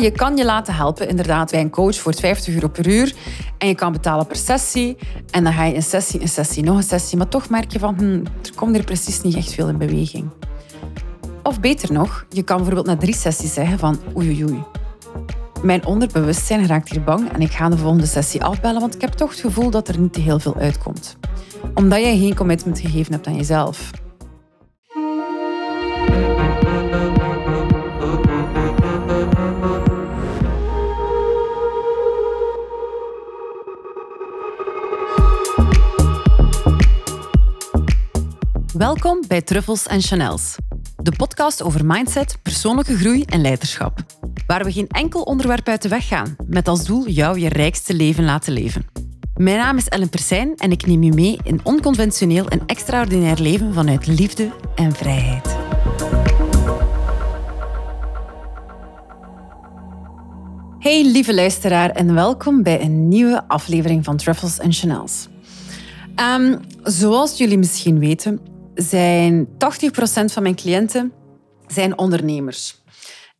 Je kan je laten helpen inderdaad bij een coach voor 50 euro per uur. En je kan betalen per sessie. En dan ga je een sessie, een sessie, nog een sessie. Maar toch merk je van, hm, er komt er precies niet echt veel in beweging. Of beter nog, je kan bijvoorbeeld na drie sessies zeggen van oei oei. Mijn onderbewustzijn raakt hier bang en ik ga de volgende sessie afbellen, want ik heb toch het gevoel dat er niet heel veel uitkomt. Omdat jij geen commitment gegeven hebt aan jezelf. Welkom bij Truffles en Chanels, de podcast over mindset, persoonlijke groei en leiderschap. Waar we geen enkel onderwerp uit de weg gaan, met als doel jou je rijkste leven laten leven. Mijn naam is Ellen Persijn en ik neem je mee in onconventioneel en extraordinair leven vanuit liefde en vrijheid. Hey lieve luisteraar en welkom bij een nieuwe aflevering van Truffles and Chanels. Um, zoals jullie misschien weten, zijn 80% van mijn cliënten zijn ondernemers.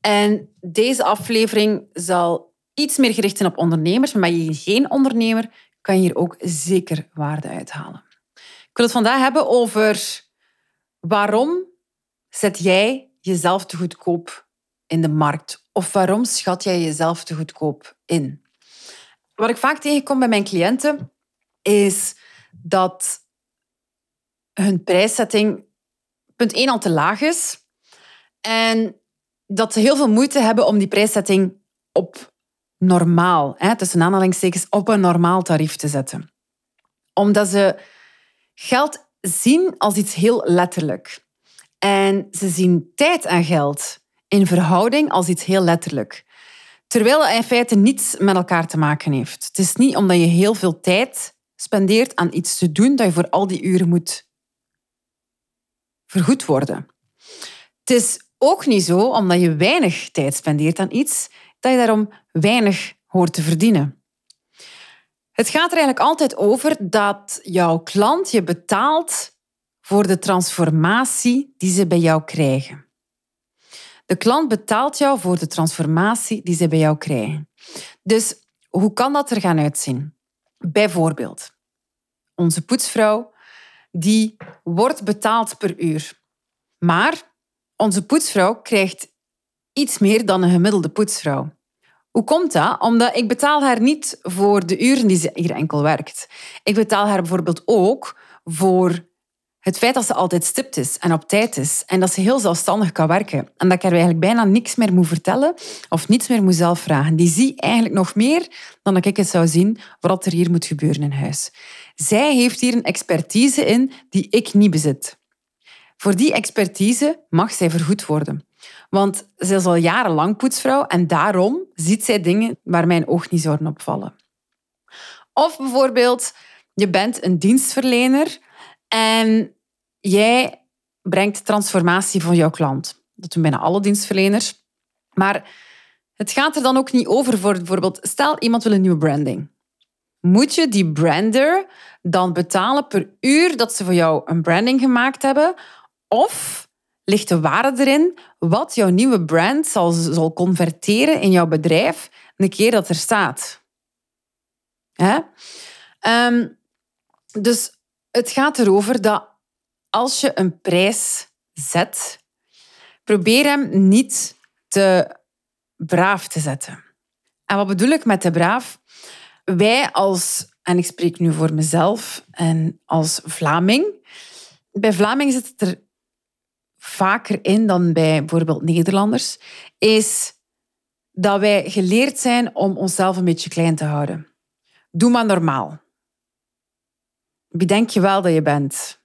En deze aflevering zal iets meer gericht zijn op ondernemers, maar je geen ondernemer, kan je hier ook zeker waarde uithalen. Ik wil het vandaag hebben over waarom zet jij jezelf te goedkoop in de markt? Of waarom schat jij jezelf te goedkoop in? Wat ik vaak tegenkom bij mijn cliënten is dat hun prijszetting punt 1 al te laag is. En dat ze heel veel moeite hebben om die prijszetting op normaal, hè, tussen aanhalingstekens, op een normaal tarief te zetten. Omdat ze geld zien als iets heel letterlijk. En ze zien tijd en geld in verhouding als iets heel letterlijk. Terwijl het in feite niets met elkaar te maken heeft. Het is niet omdat je heel veel tijd spendeert aan iets te doen dat je voor al die uren moet vergoed worden. Het is ook niet zo, omdat je weinig tijd spendeert aan iets, dat je daarom weinig hoort te verdienen. Het gaat er eigenlijk altijd over dat jouw klant je betaalt voor de transformatie die ze bij jou krijgen. De klant betaalt jou voor de transformatie die ze bij jou krijgen. Dus hoe kan dat er gaan uitzien? Bijvoorbeeld, onze poetsvrouw die wordt betaald per uur. Maar onze poetsvrouw krijgt iets meer dan een gemiddelde poetsvrouw. Hoe komt dat? Omdat ik betaal haar niet voor de uren die ze hier enkel werkt. Ik betaal haar bijvoorbeeld ook voor het feit dat ze altijd stipt is en op tijd is en dat ze heel zelfstandig kan werken. En dat ik haar eigenlijk bijna niks meer moet vertellen of niets meer moet zelf vragen. Die zie eigenlijk nog meer dan dat ik het zou zien wat er hier moet gebeuren in huis. Zij heeft hier een expertise in die ik niet bezit. Voor die expertise mag zij vergoed worden. Want zij is al jarenlang poetsvrouw en daarom ziet zij dingen waar mijn oog niet zouden opvallen. Of bijvoorbeeld, je bent een dienstverlener en jij brengt transformatie voor jouw klant. Dat doen bijna alle dienstverleners. Maar het gaat er dan ook niet over voor bijvoorbeeld, stel iemand wil een nieuwe branding. Moet je die brander dan betalen per uur dat ze voor jou een branding gemaakt hebben? Of ligt de waarde erin wat jouw nieuwe brand zal, zal converteren in jouw bedrijf een keer dat er staat? Ehm, dus het gaat erover dat als je een prijs zet, probeer hem niet te braaf te zetten. En wat bedoel ik met te braaf? Wij als, en ik spreek nu voor mezelf en als Vlaming, bij Vlaming zit het er vaker in dan bij bijvoorbeeld Nederlanders, is dat wij geleerd zijn om onszelf een beetje klein te houden. Doe maar normaal. Wie denk je wel dat je bent?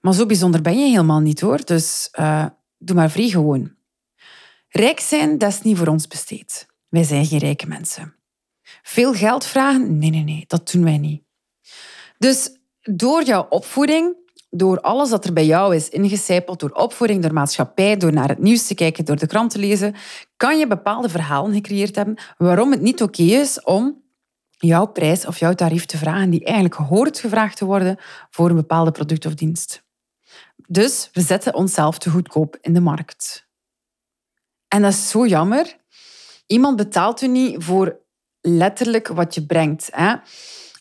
Maar zo bijzonder ben je helemaal niet hoor. Dus uh, doe maar vrij gewoon. Rijk zijn, dat is niet voor ons besteed. Wij zijn geen rijke mensen. Veel geld vragen? Nee, nee, nee, dat doen wij niet. Dus door jouw opvoeding, door alles wat er bij jou is ingecijpeld, door opvoeding, door maatschappij, door naar het nieuws te kijken, door de krant te lezen, kan je bepaalde verhalen gecreëerd hebben waarom het niet oké is om jouw prijs of jouw tarief te vragen die eigenlijk hoort gevraagd te worden voor een bepaalde product of dienst. Dus we zetten onszelf te goedkoop in de markt. En dat is zo jammer. Iemand betaalt u niet voor letterlijk wat je brengt. Hè?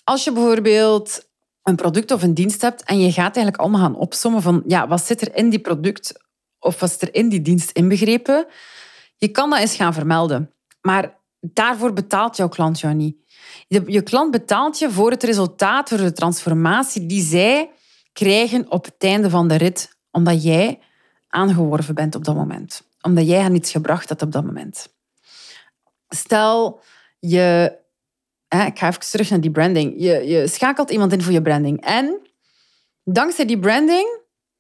Als je bijvoorbeeld een product of een dienst hebt en je gaat eigenlijk allemaal gaan opsommen van ja, wat zit er in die product of wat zit er in die dienst inbegrepen, je kan dat eens gaan vermelden. Maar daarvoor betaalt jouw klant jou niet. Je klant betaalt je voor het resultaat, voor de transformatie die zij krijgen op het einde van de rit, omdat jij aangeworven bent op dat moment. Omdat jij hen iets gebracht hebt op dat moment. Stel, je... ik ga even terug naar die branding. Je, je schakelt iemand in voor je branding. En dankzij die branding,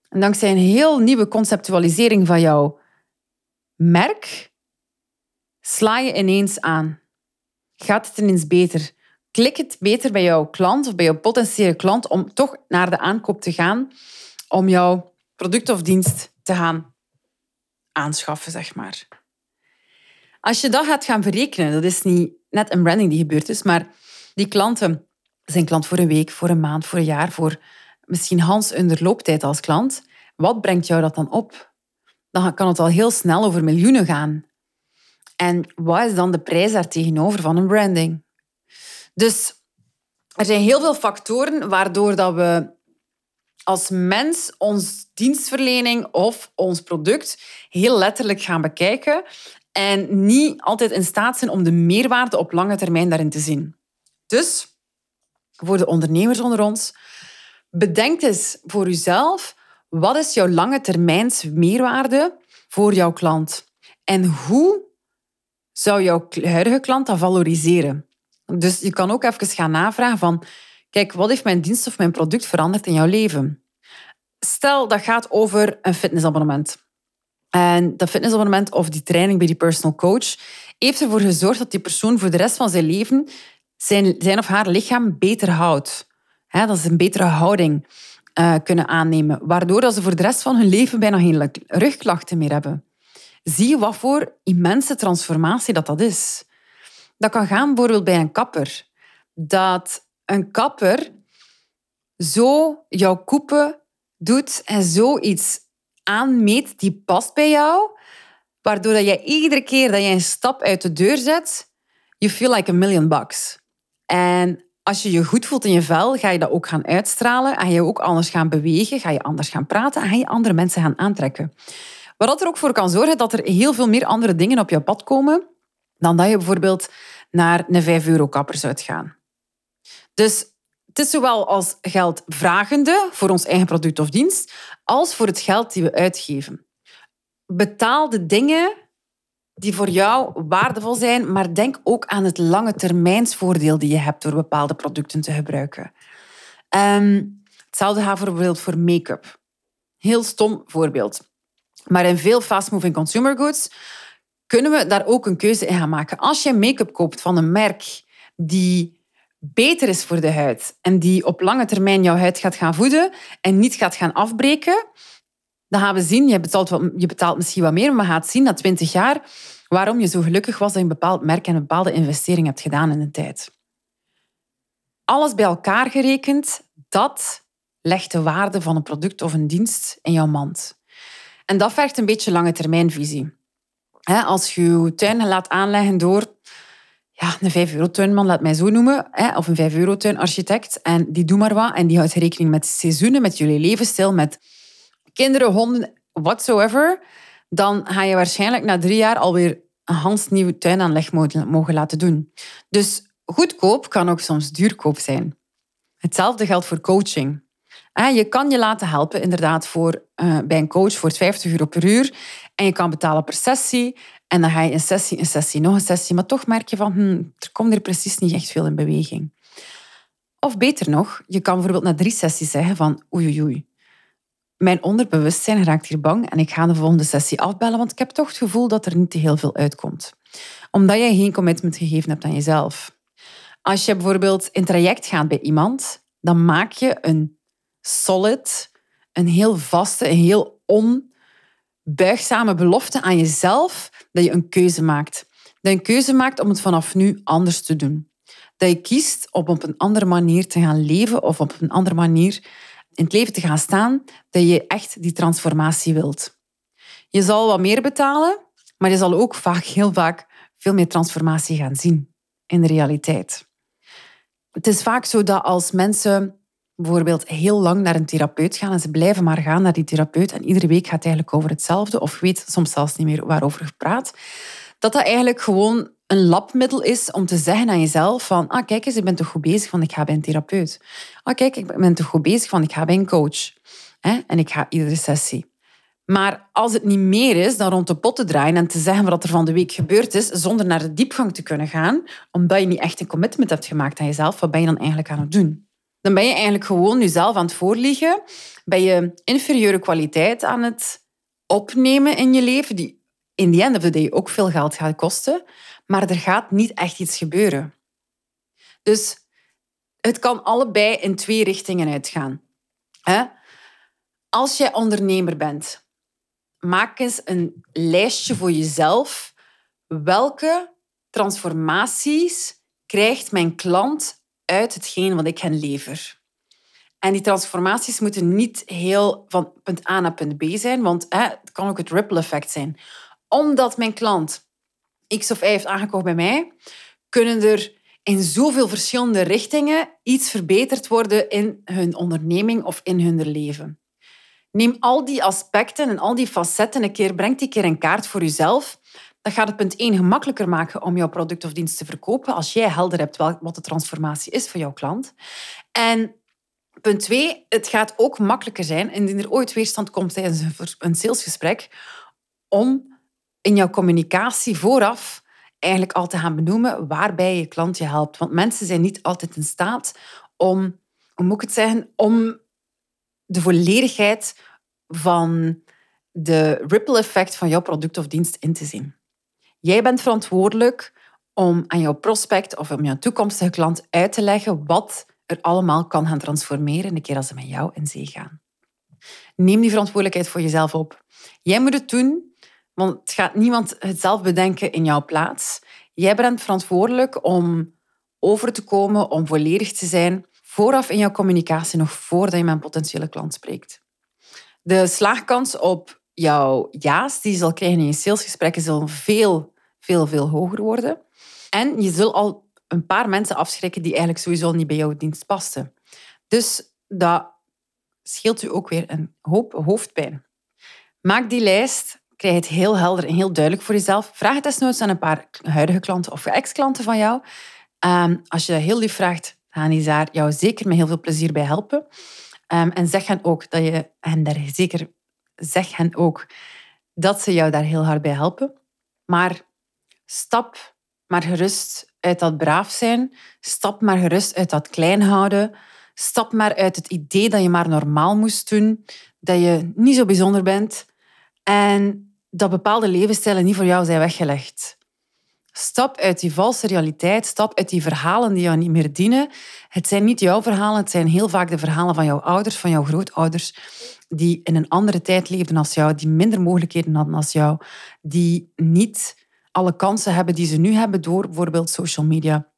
en dankzij een heel nieuwe conceptualisering van jouw merk, sla je ineens aan. Gaat het ineens beter? Klik het beter bij jouw klant of bij jouw potentiële klant om toch naar de aankoop te gaan, om jouw product of dienst te gaan aanschaffen, zeg maar. Als je dat gaat gaan berekenen, dat is niet net een branding die gebeurd is, maar die klanten zijn klant voor een week, voor een maand, voor een jaar, voor misschien Hans hun looptijd als klant. Wat brengt jou dat dan op? Dan kan het al heel snel over miljoenen gaan. En wat is dan de prijs daar tegenover van een branding? Dus er zijn heel veel factoren waardoor dat we als mens ons dienstverlening of ons product heel letterlijk gaan bekijken en niet altijd in staat zijn om de meerwaarde op lange termijn daarin te zien. Dus voor de ondernemers onder ons, bedenk eens voor uzelf, wat is jouw lange termijns meerwaarde voor jouw klant? En hoe zou jouw huidige klant dat valoriseren? Dus je kan ook even gaan navragen van, kijk, wat heeft mijn dienst of mijn product veranderd in jouw leven? Stel, dat gaat over een fitnessabonnement. En dat fitnessabonnement of die training bij die personal coach heeft ervoor gezorgd dat die persoon voor de rest van zijn leven zijn, zijn of haar lichaam beter houdt. dat ze een betere houding uh, kunnen aannemen, waardoor dat ze voor de rest van hun leven bijna geen rugklachten meer hebben. Zie je wat voor immense transformatie dat dat is. Dat kan gaan bijvoorbeeld bij een kapper. Dat een kapper zo jouw koepen doet en zoiets aanmeet die past bij jou, waardoor dat jij iedere keer dat je een stap uit de deur zet, you feel like a million bucks. En als je je goed voelt in je vel, ga je dat ook gaan uitstralen. Ga je ook anders gaan bewegen, ga je anders gaan praten en ga je andere mensen gaan aantrekken. Wat er ook voor kan zorgen dat er heel veel meer andere dingen op je pad komen dan dat je bijvoorbeeld naar een 5 euro kapper zou. Dus het is zowel als geldvragende voor ons eigen product of dienst, als voor het geld die we uitgeven. Betaal de dingen die voor jou waardevol zijn, maar denk ook aan het lange termijnsvoordeel die je hebt door bepaalde producten te gebruiken. Um, hetzelfde gaat bijvoorbeeld voor make-up. Heel stom voorbeeld. Maar in veel fast-moving consumer goods kunnen we daar ook een keuze in gaan maken. Als je make-up koopt van een merk die beter is voor de huid en die op lange termijn jouw huid gaat gaan voeden en niet gaat gaan afbreken, dan gaan we zien, je betaalt, je betaalt misschien wat meer, maar gaat zien na 20 jaar waarom je zo gelukkig was dat je een bepaald merk en een bepaalde investering hebt gedaan in de tijd. Alles bij elkaar gerekend, dat legt de waarde van een product of een dienst in jouw mand. En dat vergt een beetje lange termijnvisie. Als je je tuin laat aanleggen door ja, een 5 euro tuinman, laat mij zo noemen, of een 5 euro tuinarchitect, en die doet maar wat, en die houdt rekening met seizoenen, met jullie levensstijl, met kinderen, honden, whatsoever, dan ga je waarschijnlijk na drie jaar alweer een Hans nieuwe tuinaanleg mogen laten doen. Dus goedkoop kan ook soms duurkoop zijn. Hetzelfde geldt voor coaching. Je kan je laten helpen inderdaad voor, uh, bij een coach voor 50 euro per uur. En je kan betalen per sessie. En dan ga je een sessie, een sessie, nog een sessie. Maar toch merk je van, hm, er komt er precies niet echt veel in beweging. Of beter nog, je kan bijvoorbeeld na drie sessies zeggen van oei oei oei. Mijn onderbewustzijn raakt hier bang en ik ga de volgende sessie afbellen, want ik heb toch het gevoel dat er niet te heel veel uitkomt. Omdat jij geen commitment gegeven hebt aan jezelf. Als je bijvoorbeeld in traject gaat bij iemand, dan maak je een solid, een heel vaste, een heel onbuigzame belofte aan jezelf dat je een keuze maakt. Dat je een keuze maakt om het vanaf nu anders te doen. Dat je kiest om op een andere manier te gaan leven of op een andere manier in het leven te gaan staan dat je echt die transformatie wilt. Je zal wat meer betalen, maar je zal ook vaak, heel vaak veel meer transformatie gaan zien in de realiteit. Het is vaak zo dat als mensen bijvoorbeeld heel lang naar een therapeut gaan en ze blijven maar gaan naar die therapeut en iedere week gaat het eigenlijk over hetzelfde of weet soms zelfs niet meer waarover gepraat, dat dat eigenlijk gewoon een labmiddel is om te zeggen aan jezelf van ah kijk eens, ik ben toch goed bezig, van ik ga bij een therapeut. Ah kijk, ik ben toch goed bezig, van ik ga bij een coach. En ik ga iedere sessie. Maar als het niet meer is dan rond de pot te draaien en te zeggen wat er van de week gebeurd is, zonder naar de diepgang te kunnen gaan, omdat je niet echt een commitment hebt gemaakt aan jezelf, wat ben je dan eigenlijk aan het doen? Dan ben je eigenlijk gewoon jezelf aan het voorliegen, ben je inferieure kwaliteit aan het opnemen in je leven, die in the end of the day ook veel geld gaat kosten, maar er gaat niet echt iets gebeuren. Dus het kan allebei in twee richtingen uitgaan. Als jij ondernemer bent, maak eens een lijstje voor jezelf. Welke transformaties krijgt mijn klant uit hetgeen wat ik hen lever? En die transformaties moeten niet heel van punt A naar punt B zijn, want hè, het kan ook het ripple effect zijn. Omdat mijn klant X of Y heeft aangekocht bij mij, kunnen er in zoveel verschillende richtingen iets verbeterd worden in hun onderneming of in hun leven. Neem al die aspecten en al die facetten een keer, breng die keer in kaart voor jezelf. Dat gaat het punt 1 gemakkelijker maken om jouw product of dienst te verkopen als jij helder hebt wat de transformatie is voor jouw klant. En punt 2, het gaat ook makkelijker zijn indien er ooit weerstand komt tijdens een salesgesprek om in jouw communicatie vooraf eigenlijk al te gaan benoemen waarbij je klant je helpt. Want mensen zijn niet altijd in staat om, hoe moet ik het zeggen, om de volledigheid van de ripple effect van jouw product of dienst in te zien. Jij bent verantwoordelijk om aan jouw prospect of om jouw toekomstige klant uit te leggen wat er allemaal kan gaan transformeren de keer als ze met jou in zee gaan. Neem die verantwoordelijkheid voor jezelf op. Jij moet het doen, want het gaat niemand het zelf bedenken in jouw plaats. Jij bent verantwoordelijk om over te komen, om volledig te zijn vooraf in jouw communicatie, nog voordat je met een potentiële klant spreekt. De slaagkans op jouw ja's die je zal krijgen in je salesgesprekken zal veel, veel, veel hoger worden. En je zult al een paar mensen afschrikken die eigenlijk sowieso niet bij jouw dienst pasten. Dus dat scheelt u ook weer een hoop hoofdpijn. Maak die lijst, krijg het heel helder en heel duidelijk voor jezelf. Vraag het desnoods aan een paar huidige klanten of ex-klanten van jou. Um, als je heel lief vraagt, gaan die daar jou zeker met heel veel plezier bij helpen. Um, en zeg hen ook dat je hen daar zeker zeg hen ook dat ze jou daar heel hard bij helpen. Maar stap maar gerust uit dat braaf zijn. Stap maar gerust uit dat klein houden. Stap maar uit het idee dat je maar normaal moest doen. Dat je niet zo bijzonder bent. En dat bepaalde levensstijlen niet voor jou zijn weggelegd. Stap uit die valse realiteit, stap uit die verhalen die jou niet meer dienen. Het zijn niet jouw verhalen, het zijn heel vaak de verhalen van jouw ouders, van jouw grootouders, die in een andere tijd leefden als jou, die minder mogelijkheden hadden als jou, die niet alle kansen hebben die ze nu hebben door bijvoorbeeld social media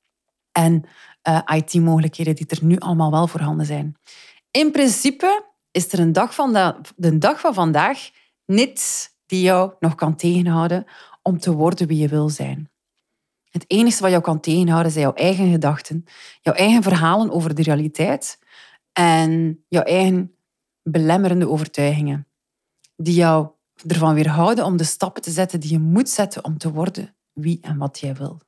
en eh, IT-mogelijkheden die er nu allemaal wel voorhanden zijn. In principe is er een dag van de, de dag van vandaag niets die jou nog kan tegenhouden om te worden wie je wil zijn. Het enige wat jou kan tegenhouden zijn jouw eigen gedachten, jouw eigen verhalen over de realiteit en jouw eigen belemmerende overtuigingen, die jou ervan weerhouden om de stappen te zetten die je moet zetten om te worden wie en wat jij wil.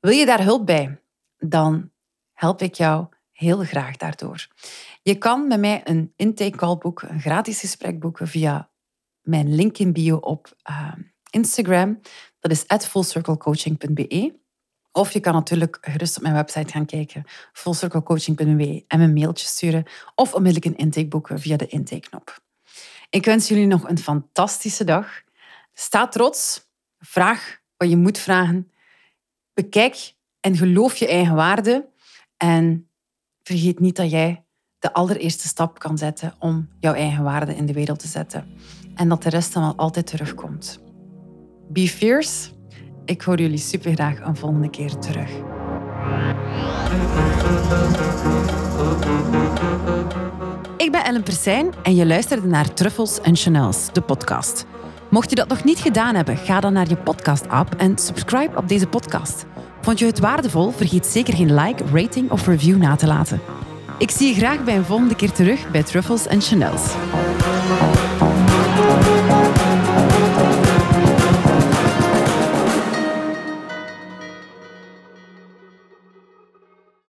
Wil je daar hulp bij? Dan help ik jou heel graag daardoor. Je kan met mij een intake call boeken, een gratis gesprek boeken via mijn link in bio op uh, Instagram. Dat is fullcirclecoaching.be. Of je kan natuurlijk gerust op mijn website gaan kijken, fullcirclecoaching.be, en een mailtje sturen of onmiddellijk een intake boeken via de intake-knop. Ik wens jullie nog een fantastische dag. Sta trots, vraag wat je moet vragen, bekijk en geloof je eigen waarde en vergeet niet dat jij de allereerste stap kan zetten om jouw eigen waarde in de wereld te zetten en dat de rest dan wel altijd terugkomt. Be fierce. Ik hoor jullie super graag een volgende keer terug. Persijn en je luisterde naar Truffles en Chanels, de podcast. Mocht je dat nog niet gedaan hebben, ga dan naar je podcast-app en subscribe op deze podcast. Vond je het waardevol? Vergeet zeker geen like, rating of review na te laten. Ik zie je graag bij een volgende keer terug bij Truffles en Chanels.